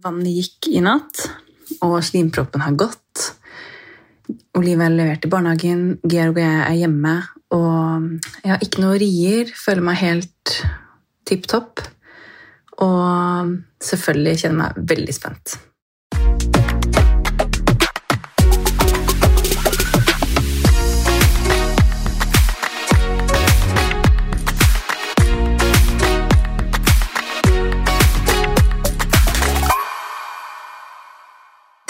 Vannet gikk i natt, og slimproppen har gått. Olivia er levert i barnehagen, Georg og jeg er hjemme. Og jeg har ikke noe rier, føler meg helt tipp topp. Og selvfølgelig kjenner jeg meg veldig spent.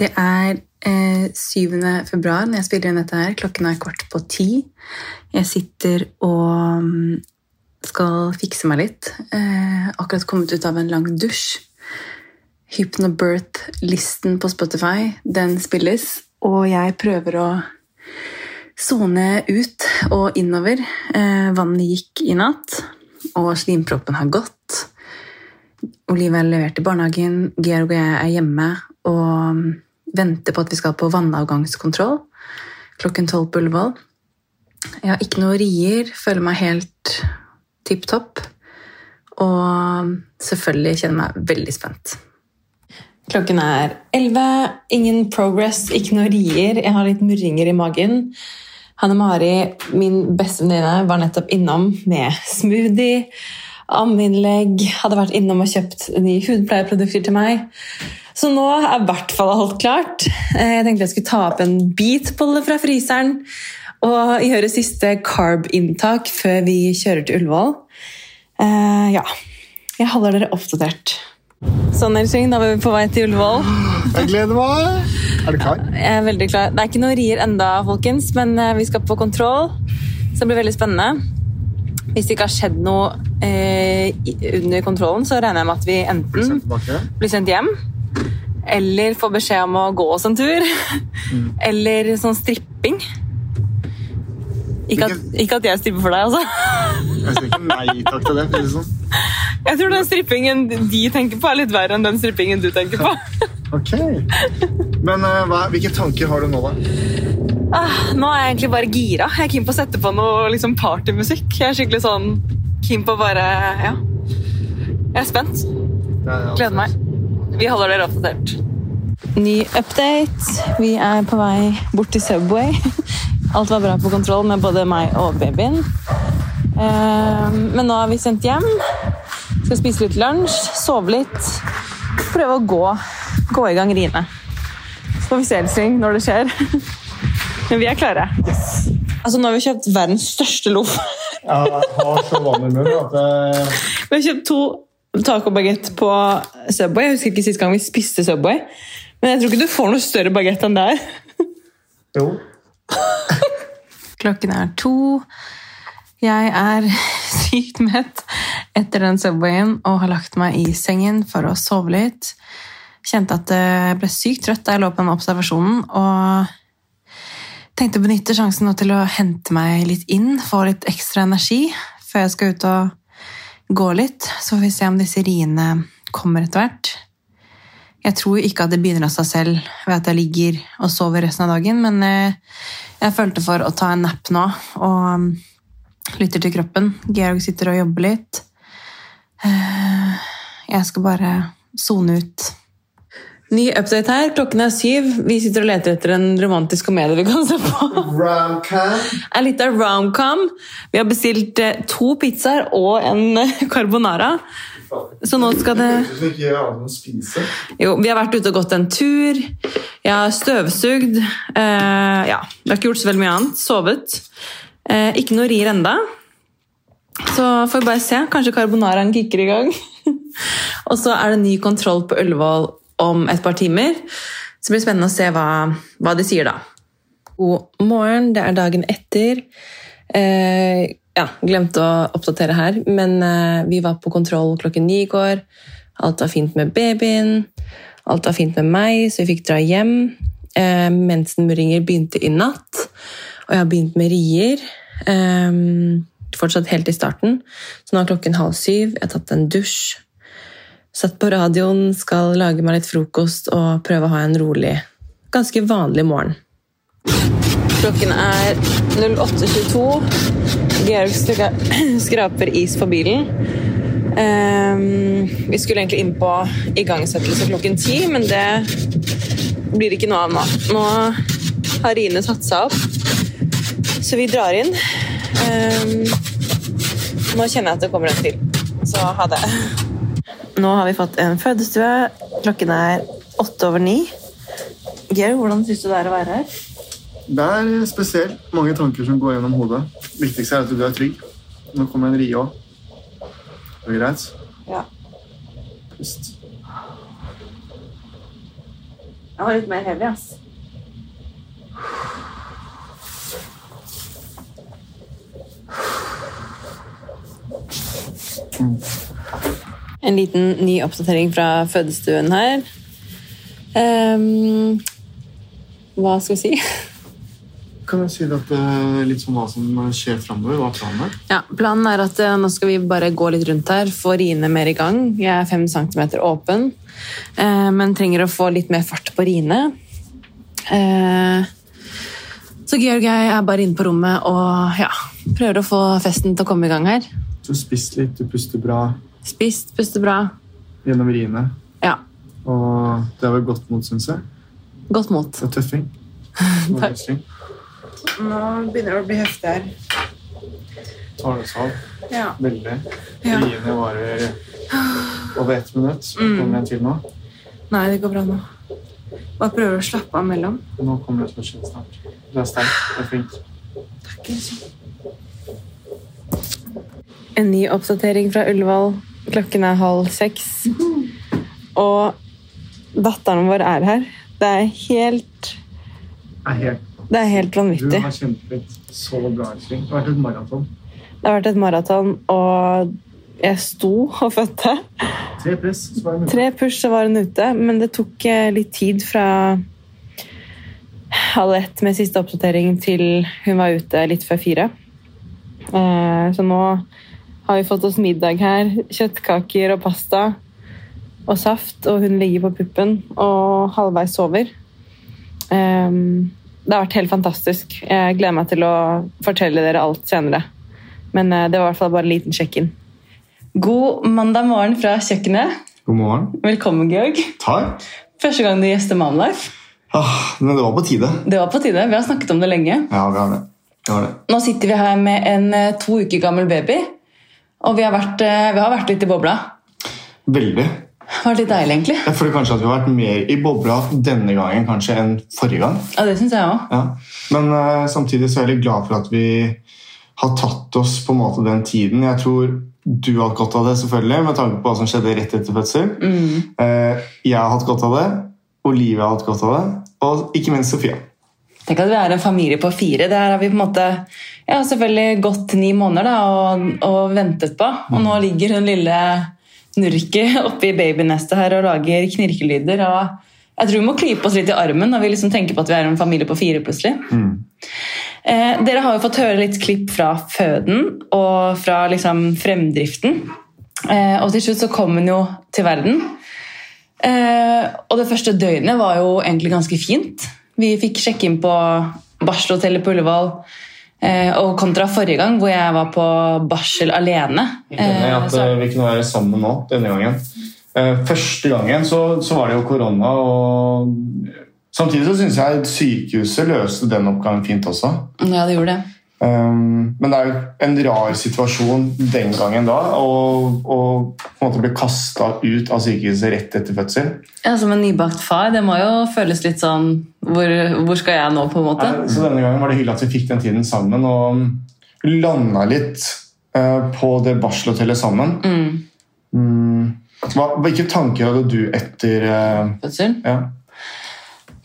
Det er eh, 7. februar når jeg spiller inn dette her. Klokken er kvart på ti. Jeg sitter og mm, skal fikse meg litt. Eh, akkurat kommet ut av en lang dusj. Hypnobirth-listen på Spotify, den spilles, og jeg prøver å sone ut og innover. Eh, vannet gikk i natt, og slimproppen har gått. Olivia er levert i barnehagen, Georg og jeg er hjemme og venter på at vi skal på vannavgangskontroll klokken tolv på Ullevål. Jeg har ikke noe rier, føler meg helt tipp topp. Og selvfølgelig kjenner meg veldig spent. Klokken er elleve. Ingen progress, ikke noe rier. Jeg har litt murringer i magen. Hanne Mari, min beste venninne, var nettopp innom med smoothie, ammeinnlegg, hadde vært innom og kjøpt nye hudpleieprodukter til meg. Så nå er i hvert fall alt klart. Eh, jeg tenkte jeg skulle ta opp en beatbolle fra fryseren og gjøre siste carb-inntak før vi kjører til Ullevål. Uh, ja. Jeg holder dere oppdatert. Sånn, Elsing, da er vi på vei til Ullevål. Jeg gleder meg. Er du klar? Jeg er veldig klar. Det er ikke noe rier enda, folkens, men eh, vi skal på kontroll. Så det blir veldig spennende. Hvis det ikke har skjedd noe eh, under kontrollen, så regner jeg med at vi enten blir sendt hjem eller får beskjed om å gå oss en tur. Mm. Eller sånn stripping. Ikke at, ikke at, jeg stripper for deg, altså. Jeg sier ikke nei takk til det. Sånn. Jeg tror den strippingen de tenker på, er litt verre enn den strippingen du tenker på. ok. Men uh, hva, hvilke tanker har du nå, da? Ah, nå er jeg egentlig bare gira. Jeg er keen på å sette på noe liksom, partymusikk. Jeg er skikkelig sånn keen på bare Ja. Jeg er spent. Gleder meg. Vi holder dere oppdatert. Ny update. Vi er på vei bort til Subway. Alt var bra på kontroll med både meg og babyen. Ehm, men nå er vi sendt hjem. Skal spise litt lunsj, sove litt. Prøve å gå, gå i gang riene. Så får vi se Elsing, når det skjer. Men vi er klare. Yes. Altså, nå har vi kjøpt verdens største loff. Ja, jeg har så vann i munnen at det... Vi har kjøpt to tacobagett på Subway. Jeg husker ikke sist gang vi spiste Subway. Men jeg tror ikke du får noe større bagett enn det her. Jo. Klokken er to. Jeg er sykt mett etter den Subwayen og har lagt meg i sengen for å sove litt. Kjente at jeg ble sykt trøtt da jeg lå på den observasjonen. og tenkte å benytte sjansen til å hente meg litt inn, få litt ekstra energi før jeg skal ut og gå litt, så får vi se om disse riene kommer etter hvert. Jeg tror ikke at det begynner av seg selv ved at jeg ligger og sover resten av dagen, men eh, jeg følte for å ta en napp nå og um, lytter til kroppen. Georg sitter og jobber litt. Eh, jeg skal bare sone ut Ny update her. Klokken er syv. Vi sitter og leter etter en romantisk komedie vi kan se på. Romcom. En liten romcom. Vi har bestilt eh, to pizzaer og en eh, carbonara. Så nå skal det Jo, vi har vært ute og gått en tur. Jeg har støvsugd. Uh, ja, vi har ikke gjort så veldig mye annet. Sovet. Uh, ikke noe rier enda. Så får vi bare se. Kanskje carbonaraen kicker i gang. og så er det ny kontroll på Ullevål om et par timer. Så det blir spennende å se hva, hva de sier da. God morgen, det er dagen etter. Eh, ja, glemte å oppdatere her, men eh, vi var på kontroll klokken ni i går. Alt var fint med babyen, alt var fint med meg, så vi fikk dra hjem. Eh, mensenmurringer begynte i natt, og jeg har begynt med rier. Eh, fortsatt helt i starten, så nå er klokken halv syv. Jeg har tatt en dusj, Satt på radioen, skal lage meg litt frokost og prøve å ha en rolig, ganske vanlig morgen. Klokken er 08.22. Georg skraper is på bilen. Um, vi skulle egentlig inn på igangsettelse klokken ti, men det blir ikke noe av nå. Nå har Rine satt seg opp, så vi drar inn. Um, nå kjenner jeg at det kommer en til, så ha det. Nå har vi fått en fødestue. Klokken er åtte over ni. Georg, hvordan syns du det er å være her? Det er spesielt. Mange tanker som går gjennom hodet. Viktigste er at du er trygg. Nå kommer en rie òg. Det er greit? Ja. Pust. Jeg var litt mer heavy, ass. En liten ny oppdatering fra fødestuen her. Um, hva skal vi si? Kan jeg si at det er litt sånn hva som skjer framover? Hva er planen er? Ja, planen er at eh, nå skal vi bare gå litt rundt her, få riene mer i gang. Jeg er fem centimeter åpen, eh, men trenger å få litt mer fart på riene. Eh, så Georg og jeg er bare inne på rommet og ja, prøver å få festen til å komme i gang her. Du har spist litt, du puster bra Spist, puster bra. gjennom riene. Ja, Og det har vel godt mot, syns jeg. godt mot. Det er tøffing. Takk. Og. Nå begynner det å bli heftig her. Tar det seg av. Ja. Veldig. Ja. Riene varer over ett minutt. Så kommer jeg til nå. Nei, det går bra nå. Bare prøver å slappe av mellom. Nå kommer det til å skje snart. Du er sterk. Du er flink. En ny oppdatering fra Ullevål. Klokken er halv seks. Og datteren vår er her. Det er helt, Det er helt vanvittig. Du har kjempet så bra. Det har vært et maraton. Det har vært et maraton, og jeg sto og fødte. Tre press, så var det mulig. Tre push, så var hun ute, men det tok eh, litt tid fra halv ett med siste oppdatering til hun var ute litt før fire. Eh, Så nå har vi fått oss middag her. Kjøttkaker og pasta og saft, og hun ligger på puppen og halvveis sover. Um, Det har vært helt fantastisk. Jeg gleder meg til å fortelle dere alt senere. Men eh, det var i hvert fall bare en liten sjekk-in. God mandag morgen fra kjøkkenet. God morgen. Velkommen, Georg. Takk. Første gang du gjester Mamlife. Ah, men det var på tide. Det var på tide. Vi har snakket om det lenge. Ja, vi har det. Vi har det. Nå sitter vi her med en eh, to uker gammel baby. Og vi har vært, eh, vi har vært litt i bobla. Veldig. Det vært litt deilig, egentlig. Jeg føler kanskje at vi har vært mer i bobla denne gangen kanskje enn forrige gang. Ja, det synes jeg også. Ja. Men uh, samtidig så er jeg litt glad for at vi har tatt oss på en måte den tiden. Jeg tror du har hatt godt av det, selvfølgelig, med tanke på hva som skjedde rett etter fødsel. Mm. Uh, jeg har hatt godt av det. Olivia har hatt godt av det. Og ikke minst Sofia. Tenk at vi er en familie på fire. Det har vi på en måte ja, selvfølgelig gått ni måneder da, og, og ventet på. Og nå ligger hun lille Nurki oppi babynestet her og lager knirkelyder. og jeg tror vi må klype oss litt i armen når vi liksom tenker på at vi er en familie på fire. plutselig. Eh, dere har jo fått høre litt klipp fra føden og fra liksom fremdriften. Eh, og til slutt så kom hun jo til verden. Eh, og det første døgnet var jo egentlig ganske fint. Vi fikk sjekke inn på barselhotellet på Ullevål. Eh, og kontra forrige gang, hvor jeg var på barsel alene. Enig at eh, vi kunne være sammen nå denne gangen. Eh, Første gangen så, så var det jo korona, og samtidig så syns jeg sykehuset løste den oppgaven fint også. ja, det gjorde det. Um, men det er jo en rar situasjon den gangen da, Og, å på en måte bli kasta ut av sykehuset rett etter fødsel. Ja, Som en nybakt far, det må jo føles litt sånn Hvor, hvor skal jeg nå, på en måte? Eh, Så denne gangen var det hyggelig at vi fikk den tiden sammen og landa litt uh, på det barselhotellet sammen. Mm. Mm. Hva, hvilke tanker hadde du etter uh, Fødsel. ja.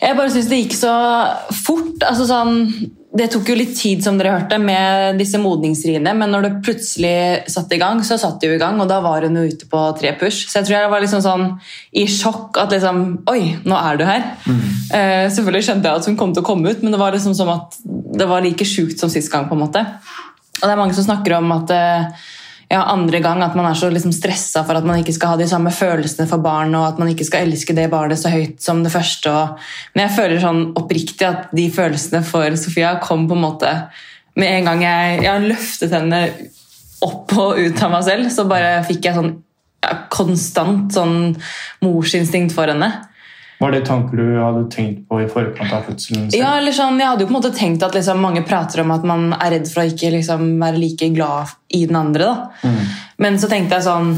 Jeg bare syns det gikk så fort. altså sånn det tok jo litt tid som dere hørte, med disse modningsriene, men når det plutselig satte i gang, så satt det jo i gang, og da var hun jo ute på tre push. Så jeg tror jeg var liksom sånn i sjokk at liksom Oi, nå er du her. Eh, selvfølgelig skjønte jeg at hun kom til å komme ut, men det var liksom som at det var like sjukt som sist gang. på en måte. Og det er mange som snakker om at eh, ja, andre gang at man er så liksom stressa for at man ikke skal ha de samme følelsene for barn, og at man ikke skal elske det barnet så høyt som det første. Og, men jeg føler sånn oppriktig at de følelsene for Sofia kom på en måte med en gang jeg, jeg løftet henne opp og ut av meg selv, så bare fikk jeg sånn ja, konstant sånn morsinstinkt for henne. Var det tanker du hadde tenkt på i forkant av fødselen? selv? Ja, eller sånn, Jeg hadde jo på en måte tenkt at liksom, mange prater om at man er redd for å ikke liksom, være like glad i den andre. da. Mm. Men så tenkte jeg sånn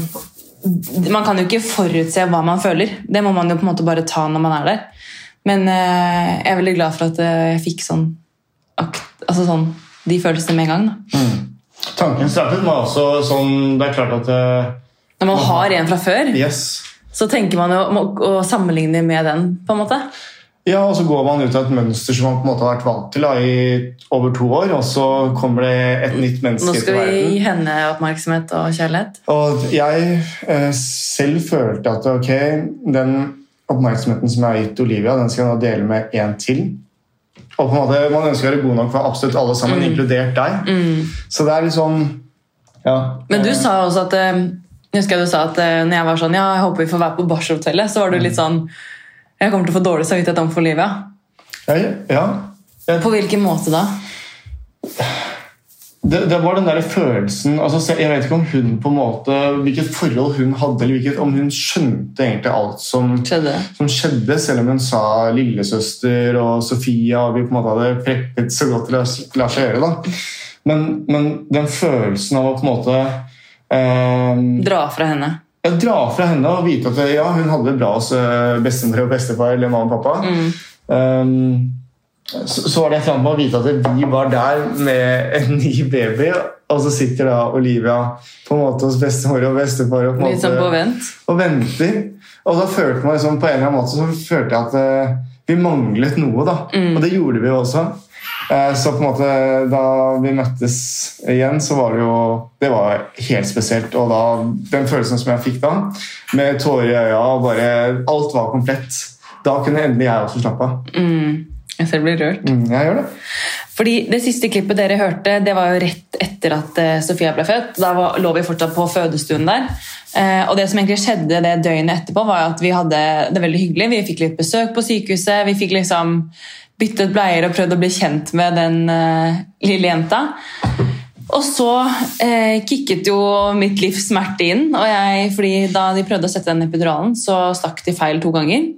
Man kan jo ikke forutse hva man føler. Det må man jo på en måte bare ta når man er der. Men eh, jeg er veldig glad for at eh, jeg fikk sånn, akt, altså sånn de følelsene med en gang. da. Mm. Tanken startet med også sånn Det er klart at eh, Når man har en fra før, Yes. Så tenker man jo om å, å sammenligne med den. på en måte. Ja, og så går man ut av et mønster som man på en måte har vært vant til da, i over to år, og så kommer det et nytt menneske til verden. Nå skal vi gi henne oppmerksomhet og kjærlighet. Og jeg eh, selv følte at ok, den oppmerksomheten som jeg har gitt Olivia, den skal jeg nå dele med en til. Og på en måte, Man ønsker å være god nok for absolutt alle sammen, inkludert deg. Så det er litt sånn ja. Men du sa også at eh, jeg husker du sa at eh, når jeg var sånn, ja, jeg håper vi får være på barselhotellet, så var du litt sånn Jeg kommer til å få dårlig samvittighet om for Olivia. ja, ja. Jeg- På hvilken måte da? Det, det var den der følelsen altså, Jeg vet ikke om hun på en måte hvilket forhold hun hadde, eller hvilket, om hun skjønte egentlig alt som, Skjedde? som skjedde, selv om hun sa lillesøster og Sofia og vi på en måte hadde preppet så godt det lar- seg gjøre. Men, men den følelsen av å på en måte Dra fra henne. Ja, dra fra henne og vite at ja, hun hadde det bra hos eh, bestemor og bestefar eller mamma og pappa. Um, så, så var det et eller annet med å vite at vi var der med en ny baby, og så sitter da Olivia på en måte hos bestemor og bestefar og, på måte, sånn på vent. og venter. Og da følte man liksom, på en eller annen måte så følte jeg at eh, vi manglet noe. da, Og det gjorde vi jo også. Eh, så på en måte da vi møttes igjen, så var det jo Det var helt spesielt. Og da, den følelsen som jeg fikk da, med tårer i øya og bare Alt var komplett. Da kunne endelig jeg også slappe av. Mm. Jeg selv blir rørt. Mm, jeg gjør det. Fordi Det siste klippet dere hørte, det var jo rett etter at eh, Sofia ble født. Da var, lå vi fortsatt på fødestuen der. Eh, og Det som egentlig skjedde det døgnet etterpå, var at vi hadde det veldig hyggelig. Vi fikk litt besøk på sykehuset. Vi fikk liksom byttet bleier og prøvd å bli kjent med den uh, lille jenta. Og så eh, kicket jo mitt livs smerte inn. Og jeg, fordi Da de prøvde å sette den epiduralen, så stakk de feil to ganger.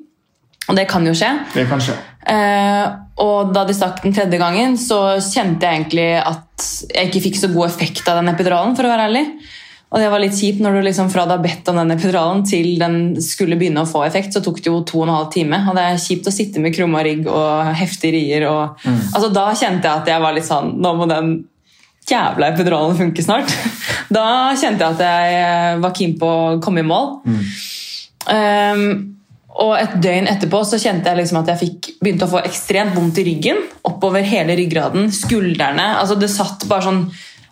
Og det kan jo skje. Det kan skje. Eh, og da de stakk den tredje gangen, så kjente jeg egentlig at jeg ikke fikk så god effekt av den epiduralen. for å være ærlig. Og det var litt kjipt når du liksom fra du har bedt om den epiduralen til den skulle begynne å få effekt, så tok det jo to og en halv time. Og det er kjipt å sitte med krumma rygg og heftige rier. Og, altså, da kjente jeg at jeg var litt sånn Nå må den jævla epiduralen funke snart. Da kjente jeg at jeg var keen på å komme i mål. Um, og et døgn etterpå så kjente jeg liksom at jeg fikk, begynte å få ekstremt vondt i ryggen. Oppover hele ryggraden, skuldrene. altså det satt bare sånn,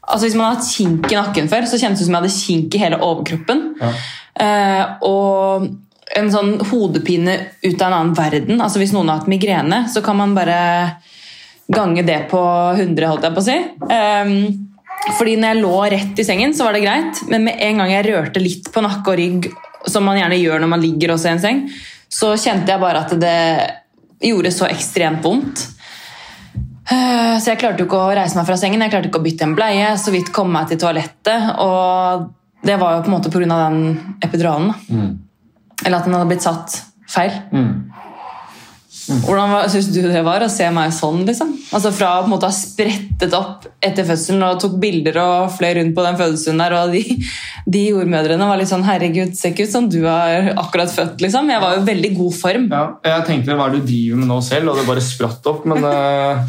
altså Hvis man har hatt kink i nakken før, så kjennes det som jeg hadde kink i hele overkroppen. Ja. Eh, og en sånn hodepine ut av en annen verden. altså Hvis noen har hatt migrene, så kan man bare gange det på 100, holdt jeg på å si. Um, fordi når jeg lå rett i sengen, så var det greit, men med en gang jeg rørte litt på nakke og rygg, som man gjerne gjør når man ligger også i en seng, så kjente jeg bare at det gjorde så ekstremt vondt. Eh, Så jeg klarte jo ikke å reise meg fra sengen, jeg klarte ikke å bytte en bleie, så vidt komme meg til toalettet, og det var jo på en måte av den epiduralen. Mm. Eller at den hadde blitt satt feil. Mm. Hvordan syns du det var å se meg sånn? liksom? Altså Fra å på en måte ha sprettet opp etter fødselen og tok bilder og fløy rundt på den fødselen der, og de, de jordmødrene var litt sånn 'herregud, ser ikke ut som du har akkurat født'. liksom. Jeg var jo i veldig god form. Ja, jeg tenkte hva er det du driver med nå selv, og det bare spratt opp. Men, eh,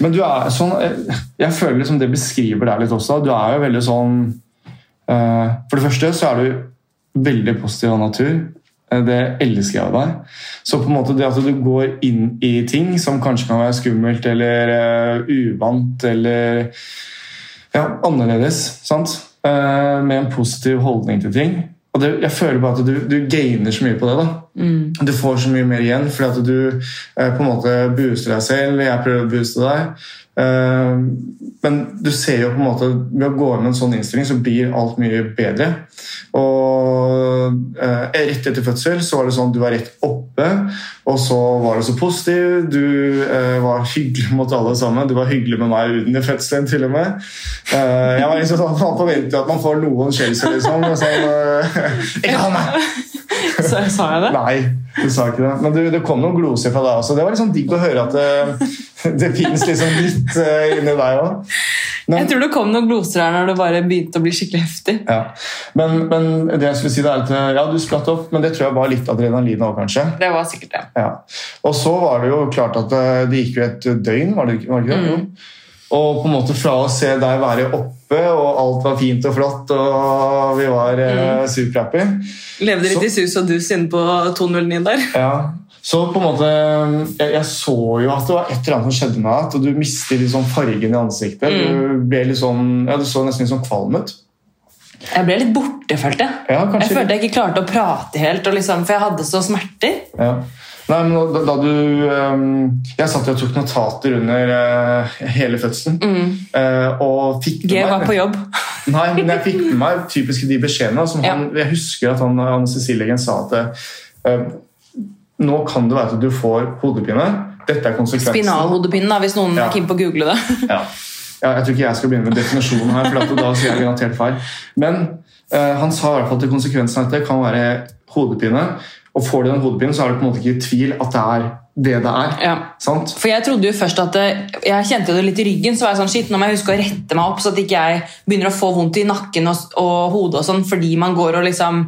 men du er sånn eh, Jeg føler liksom det beskriver deg litt også. Du er jo veldig sånn eh, For det første så er du veldig positiv av natur. Eh, Det elsker jeg av deg. Så på en måte det at du går inn i ting som kanskje kan være skummelt eller uvant eller ja, annerledes, sant? Med en positiv holdning til ting. Og det, jeg føler bare at du, du gainer så mye på det. da. Du får så mye mer igjen fordi at du eh, på en måte booster deg selv. Jeg prøver å booste deg. Eh, men du ser jo på en måte ved å gå inn med en sånn innstilling, så blir alt mye bedre. Og eh, rett etter fødsel så var det sånn du var rett oppe, og så var du så positiv. Du eh, var hyggelig mot alle sammen. Du var hyggelig med meg under fødselen, til og med. Eh, jeg var liksom sånn, Man forventer at man får noen skjellsord, liksom. og Sånn, eh, ikke meg! Så sa jeg det? Nei, du sa ikke det. Men du, det kom noen gloser fra deg også. Det var liksom digg å høre at det, det fins liksom litt uh, inni deg òg. Jeg tror det kom noen gloser her når det bare begynte å bli skikkelig heftig. Ja. Men, men, det jeg skulle si det er at ja, du spratt opp, men det tror jeg var litt adrenalin òg, kanskje. Det var sikkert det. Ja. Og så var det jo klart at eh, det gikk jo et døgn, var det, var det ikke det? Mm. Og på en måte fra å se deg være oppe, og alt var fint og flott, og vi var eh, mm. superhappy Levde litt så, i sus og dus inne på 209 der. Ja, så på en måte, jeg, jeg, så jo at det var et eller annet som skjedde med deg. At du mistet sånn fargen i ansiktet. Mm. Du sånn, ja, du så nesten litt sånn kvalm ut. Jeg ble litt borte, følte jeg. Ja, jeg følte jeg ikke klarte å prate helt, liksom, for jeg hadde så smerter. Ja. Nei, men da, da du um, Jeg satt og tok notater under uh, hele fødselen. Mm. Uh, og fikk G var på jobb. Nei, men jeg fikk med meg typisk de beskjedene. Som ja. han, jeg husker at han, anestesilegen sa at uh, nå kan det være at du får hodepine. Dette er konsekvensen. Spinalhodepine, hvis noen ja. er keen på å google det. ja. ja. Jeg tror ikke jeg skal begynne med definisjonen her, for da sier jeg garantert feil. Men han sa i hvert fall at konsekvensen av dette kan være hodepine. Og får du den hodepinen, så er du på en måte ikke i tvil at det er det det er. Ja. Sant? For Jeg trodde jo først at det, jeg kjente det litt i ryggen, så var jeg sånn shit, nå må jeg huske å rette meg opp, så at ikke jeg begynner å få vondt i nakken og, og hodet og sånn, fordi man går og liksom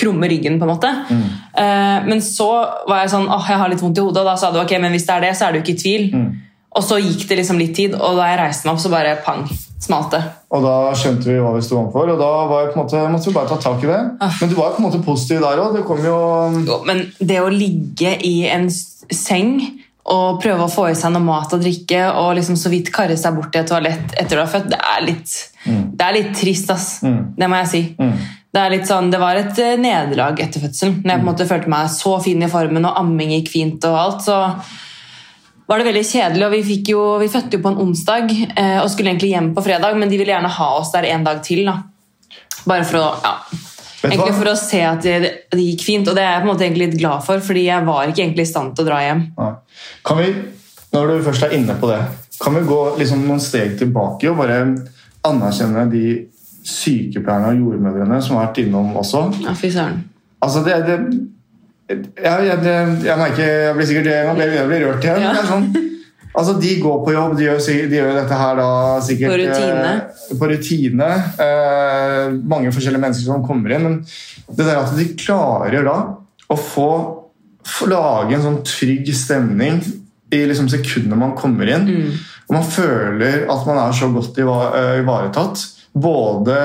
krummer ryggen. på en måte. Mm. Uh, men så var jeg sånn åh, jeg har litt vondt i hodet, og da sa du ok, men hvis det er det, så er du ikke i tvil. Mm. Og så gikk det liksom litt tid, og da jeg reiste meg opp, så bare pang, smalt det. Og da skjønte vi hva vi sto overfor, og da var jeg på en måte, måtte vi bare ta tak i det. Ah. Men du var på en måte positiv der òg. Det kom jo Jo, men det å ligge i en seng og prøve å få i seg noe mat og drikke og liksom så vidt karre seg bort i et toalett etter du har født, det er litt, mm. det er litt trist, ass. Mm. Det må jeg si. Mm. Det, er sånn, det var et eh, nederlag etter fødselen. Når jeg på en måte følte meg så fin i formen og amming gikk fint og alt, så var det veldig kjedelig. og Vi, jo, vi fødte jo på en onsdag eh, og skulle egentlig hjem på fredag, men de ville gjerne ha oss der en dag til. da. Bare for å, ja, egentlig for å se at det, det, gikk fint, og det er jeg på en måte egentlig litt glad for, fordi jeg var ikke egentlig i stand til å dra hjem. Ja. Kan vi, Når du først er inne på det, kan vi gå liksom noen steg tilbake og bare anerkjenne de sykepleierne og jordmødrene som har vært innom også? Ja, fy søren. Altså, det, det ja, jeg, jeg, merker Jeg blir sikkert jeg blir, jeg blir rørt igjen. Ja. Sånn, altså, de går på jobb, de gjør, de gjør, dette her da sikkert På rutine. Eh, på rutine. Eh, mange forskjellige mennesker som kommer inn. Men det der at de klarer da å få, få lage en sånn trygg stemning i liksom sekundene man kommer inn, mm. og man føler at man er så godt eh, ivaretatt. Både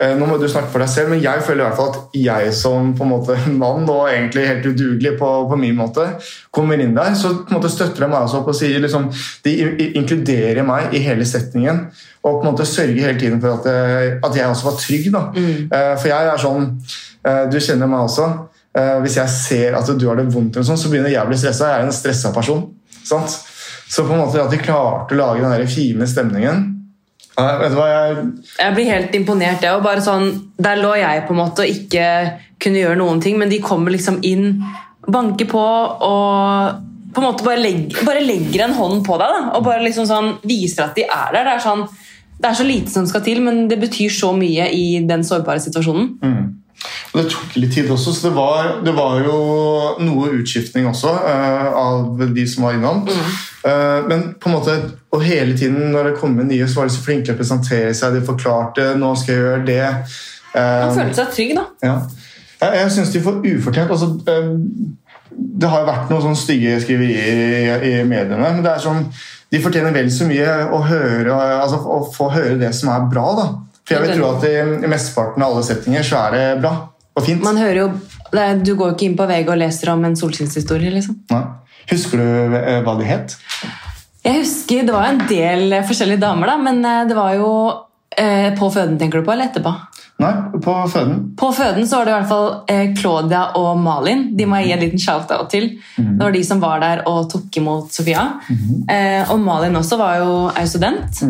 nå må du snakke for deg selv, men jeg føler i hvert fall at jeg som på en måte mann, og egentlig helt udugelig på, på min måte, kommer inn der. Så på en måte støtter de meg også opp og sier liksom, De inkluderer meg i hele setningen. Og på en måte sørger hele tiden for at, jeg, at jeg også var trygg. da. Mm. Eh, for jeg er sånn Du kjenner meg også. Hvis jeg ser at du har det vondt, eller sånn, så begynner jeg å bli stressa. Jeg er en stressa person. Sant? Så på en måte at de klarte å lage den der fine stemningen Nei, vet du hva, jeg... jeg blir helt imponert. Jeg, bare sånn, der lå jeg på en måte og ikke kunne gjøre noen ting, men de kommer liksom inn, banker på og på en måte bare, legger, bare legger en hånd på deg da, og bare liksom sånn, viser at de er der. Det er, sånn, det er så lite som skal til, men det betyr så mye i den sårbare situasjonen. Mm. Det tok litt tid også, så det var, det var jo noe utskiftning også uh, av de som var innom. Mm. Uh, men på en måte, og hele tiden når det kom med nye, så var de så flinke til å presentere seg. De forklarte 'nå skal jeg gjøre det'. Uh, Han følte seg trygg, da. Ja. Jeg, jeg syns de får ufortjent altså, Det har jo vært noen sånne stygge skriverier i, i, mediene, men det er sånn, de fortjener vel så mye å, høre, altså, å få høre det som er bra. da. For jeg vil tro at i, i mesteparten av alle settinger så er det bra og fint. Man hører jo, Du går jo ikke inn på VG og leser om en solskinnshistorie, liksom. Nei. Husker du eh, hva de het? Jeg husker, Det var en del forskjellige damer, da, men eh, det var jo Eh, på føden, tenker du på, eller etterpå? Nei, på føden. På føden så var det i hvert fall eh, Claudia og Malin. De må jeg gi en liten shout-out til. Det var de som var der og tok imot Sofia. Eh, og Malin også var jo er student.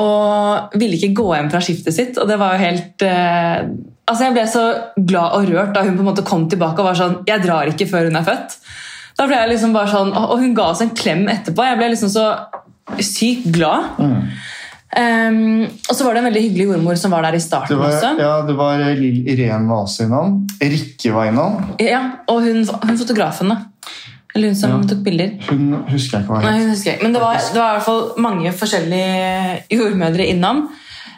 Og ville ikke gå hjem fra skiftet sitt. Og det var jo helt eh, Altså Jeg ble så glad og rørt da hun på en måte kom tilbake og var sånn Jeg drar ikke før hun er født. Da ble jeg liksom bare sånn, Og hun ga oss en klem etterpå. Jeg ble liksom så sykt glad. Um, og så var det en veldig hyggelig jordmor som var der i Det starten var, også. ja, det var Lill Irén var også innom. Rikke var innom. Ja, og hun, hun fotografen, da. Eller hun som Ja. tok bilder. Hun husker jeg ikke hva Nei, het. hun husker jeg. Men det var, det var i hvert fall mange forskjellige jordmødre innom.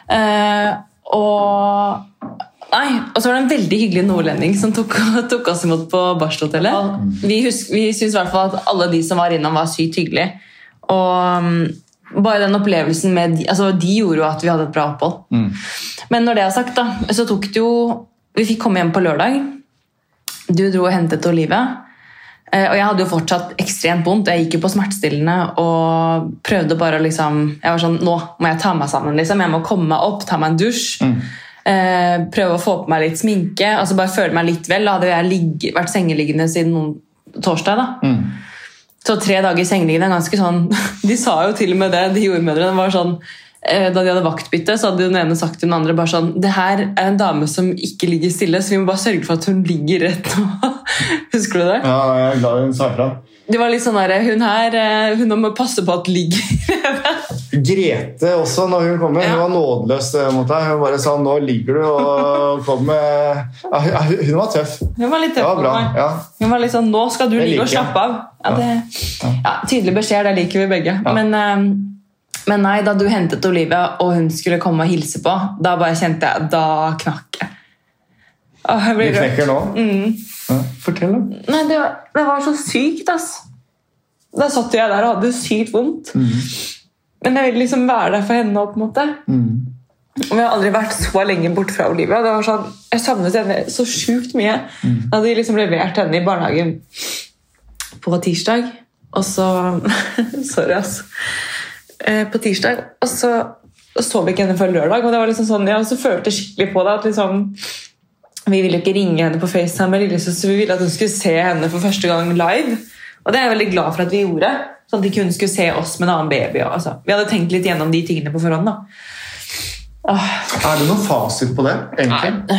Uh, og Nei, og så var det en veldig hyggelig nordlending som tok, tok oss imot på barselhotellet. Vi, husk- vi syns i hvert fall at alle de som var innom, var sykt hyggelige. Og mm, bare den opplevelsen med altså de gjorde jo at vi hadde et bra opphold. Mm. Men når det er sagt, da, så tok det jo Vi fikk komme hjem på lørdag. Du dro og hentet Olivia. Eh, Og jeg hadde jo fortsatt ekstremt vondt. Jeg gikk jo på smertestillende og prøvde bare å liksom Jeg var sånn Nå må jeg ta meg sammen. liksom. Jeg må komme meg opp, ta meg en dusj. Eh, prøve å få på meg litt sminke. altså Bare føle meg litt vel. Da hadde jeg ligge, vært sengeliggende siden noen, torsdag. da. Mm. Så tre dager sengeliggende er ganske sånn De sa jo til og med det, de jordmødrene. var sånn, eh, Da de hadde vaktbytte, så hadde den ene sagt til den andre bare sånn Det her er en dame som ikke ligger stille, så vi må bare sørge for at hun ligger rett nå. Husker du det? Ja, jeg er glad hun sa ifra. Det var litt sånn der, Hun her eh, hun må passe på at ligger Grete også, når hun kommer, Ja. hun var nådeløs eh, mot deg. Hun bare sa 'nå ligger du', og kom med ja, hun- var tøff. Hun var litt tøff var bra. meg. Ja. Hun var litt sånn 'Nå skal du ligge og slappe av'. Ja, det, Tydelig beskjed, det liker vi begge. Men, eh, men nei, da du hentet Olivia, og hun skulle komme og hilse på, da bare kjente jeg Da knakk jeg. Jeg Du knekker nå. Mm. Ja. Fortell, da. Nei, det var, det var så sykt, ass. Da satt jeg der og hadde sykt vondt. Men jeg ville liksom være der for henne. på en måte. Mm. Og jeg har aldri vært så lenge bort fra Olivia. Det var sånn, jeg savnet henne så sjukt mye. Da hadde liksom levert henne i barnehagen på tirsdag, og så Sorry, altså. Eh, På tirsdag, og så så vi ikke henne før lørdag. Og det var liksom sånn, jeg også følte skikkelig på det. at liksom vi ville ikke ringe henne på FaceTime med lillesøster, vi ville at hun skulle se henne for første gang live. Og det er jeg veldig glad for at vi gjorde. Sånn at ikke hun skulle se oss med en annen baby. Altså. Vi hadde tenkt litt gjennom de tingene på forhånd. da. Er det noen fasit på det, egentlig?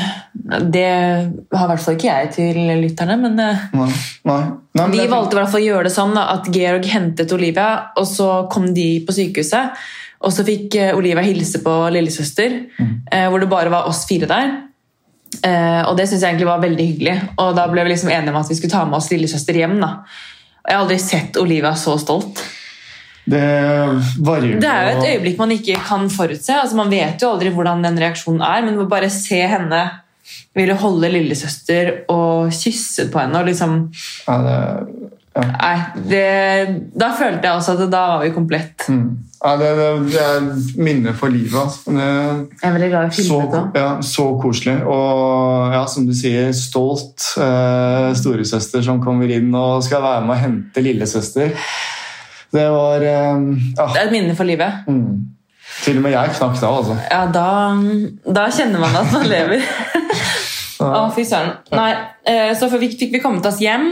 det har i hvert fall ikke jeg til lytterne, men eh, Nei. Nei. Nei men vi valgte i hvert fall å gjøre det sånn da, at Georg hentet Olivia, og så kom de på sykehuset. Og så fikk eh, Olivia hilse på lillesøster, mm. hvor det bare var oss fire der. Eh, og det synes jeg egentlig var veldig hyggelig. Og da ble vi liksom enige om at vi skulle ta med oss lillesøster hjem. da. Jeg har aldri sett Olivia så stolt. Det varierer Det er jo et øyeblikk man ikke kan forutse. altså Man vet jo aldri hvordan den reaksjonen er, men bare se henne ville holde lillesøster og kysse på henne og liksom Ja, det, ja. Nei, det, da følte jeg også at da var vi komplett. Mm. Ja, det, det, det er minner for livet. Altså. Jeg er veldig glad i filmet òg. ja, så koselig. Og ja, som du sier, stolt eh, storesøster som kommer inn og skal være med å hente lillesøster. Det var eh, ja, Det er et minne for livet. mm. Til og med jeg knakk da, altså. Ja, da, da kjenner man at man lever. Å, fy søren. Nei, eh, så fikk vi kommet oss hjem.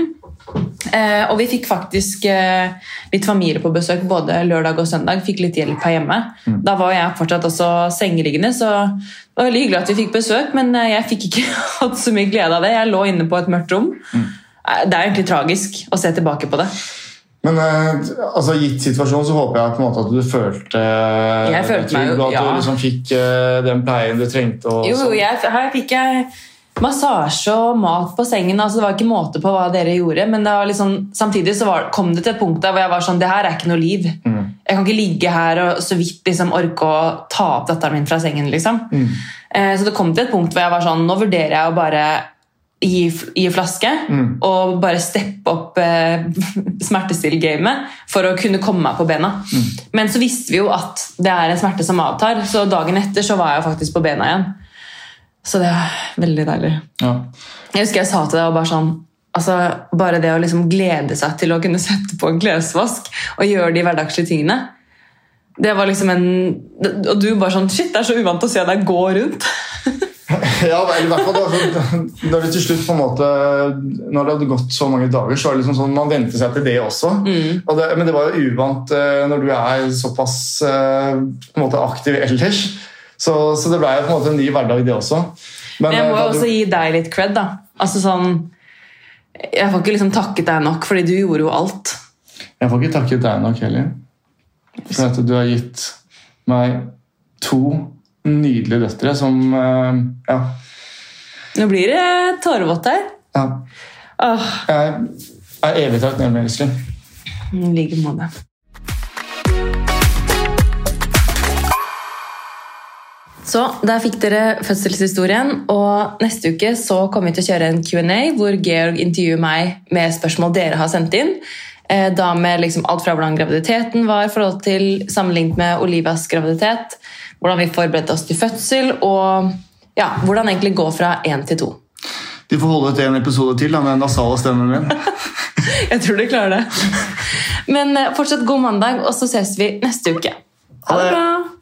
Eh, og vi fikk faktisk eh, litt familie på besøk både lørdag og søndag. Fikk litt hjelp her hjemme. Da var jeg fortsatt også sengeliggende, så det var veldig hyggelig at vi fikk besøk. Men eh, jeg fikk ikke hatt så mye glede av det. Jeg lå inne på et mørkt rom. Mm. Det er egentlig tragisk å se tilbake på det. Men altså, gitt situasjonen så håper jeg på en måte at du følte Jeg følte meg jo- ja. at du liksom fikk den pleien du trengte. Og Jo, jo, sånn. jeg, her fikk jeg massasje og mat på sengen. altså Det var ikke måte på hva dere gjorde. Men det var liksom, samtidig så var, kom det til et punkt der hvor jeg var sånn Det her er ikke noe liv. Mm. Jeg kan ikke ligge her og så vidt liksom orke å ta opp datteren min fra sengen. liksom. Mm. Eh, så det kom til et punkt hvor jeg var sånn Nå vurderer jeg å bare gi, gi flaske Mm. og bare steppe opp eh, smertestill-gamet for å kunne komme meg på bena. Mm. Men så visste vi jo at det er en smerte som avtar, så dagen etter så var jeg faktisk på bena igjen. Så det er veldig deilig. Ja. Jeg husker jeg sa til deg og bare sånn altså Bare det å liksom glede seg til å kunne sette på en klesvask og gjøre de hverdagslige tingene Det var liksom en Og du bare sånn Shit, det er så uvant å se deg gå rundt. Ja, eller i hvert fall sånn, det til slutt på en måte Når det hadde gått så mange dager, så var det liksom sånn man vente seg til det også. Og det, men det var jo uvant eh, når du er såpass eh, på en måte aktiv ellers. Så, så det ble jo på en måte en ny hverdag, det også. Men, Men jeg må eh, jo også du- gi deg litt cred, da. Altså sånn Jeg får ikke liksom takket deg nok, fordi du gjorde jo alt. Jeg får ikke takket deg nok heller. For at du har gitt meg to nydelige døtre som eh, Ja. Nå blir det tårevått her. ja. Åh, Jeg er evig takknemlig, Iselin. I like måte. Så der fikk dere fødselshistorien, og neste uke så kommer vi til å kjøre en Q&A hvor Georg intervjuer meg med spørsmål dere har sendt inn. Eh, Da med liksom alt fra hvordan graviditeten var forhold til sammenlignet med Olivas graviditet, hvordan vi forberedte oss til fødsel, og ja, hvordan egentlig gå fra én til to. De får holde ut en episode til da, med den nasale stemmen min. Jeg tror de klarer det. Men eh, fortsatt god mandag, og så ses vi neste uke. Ha det. bra!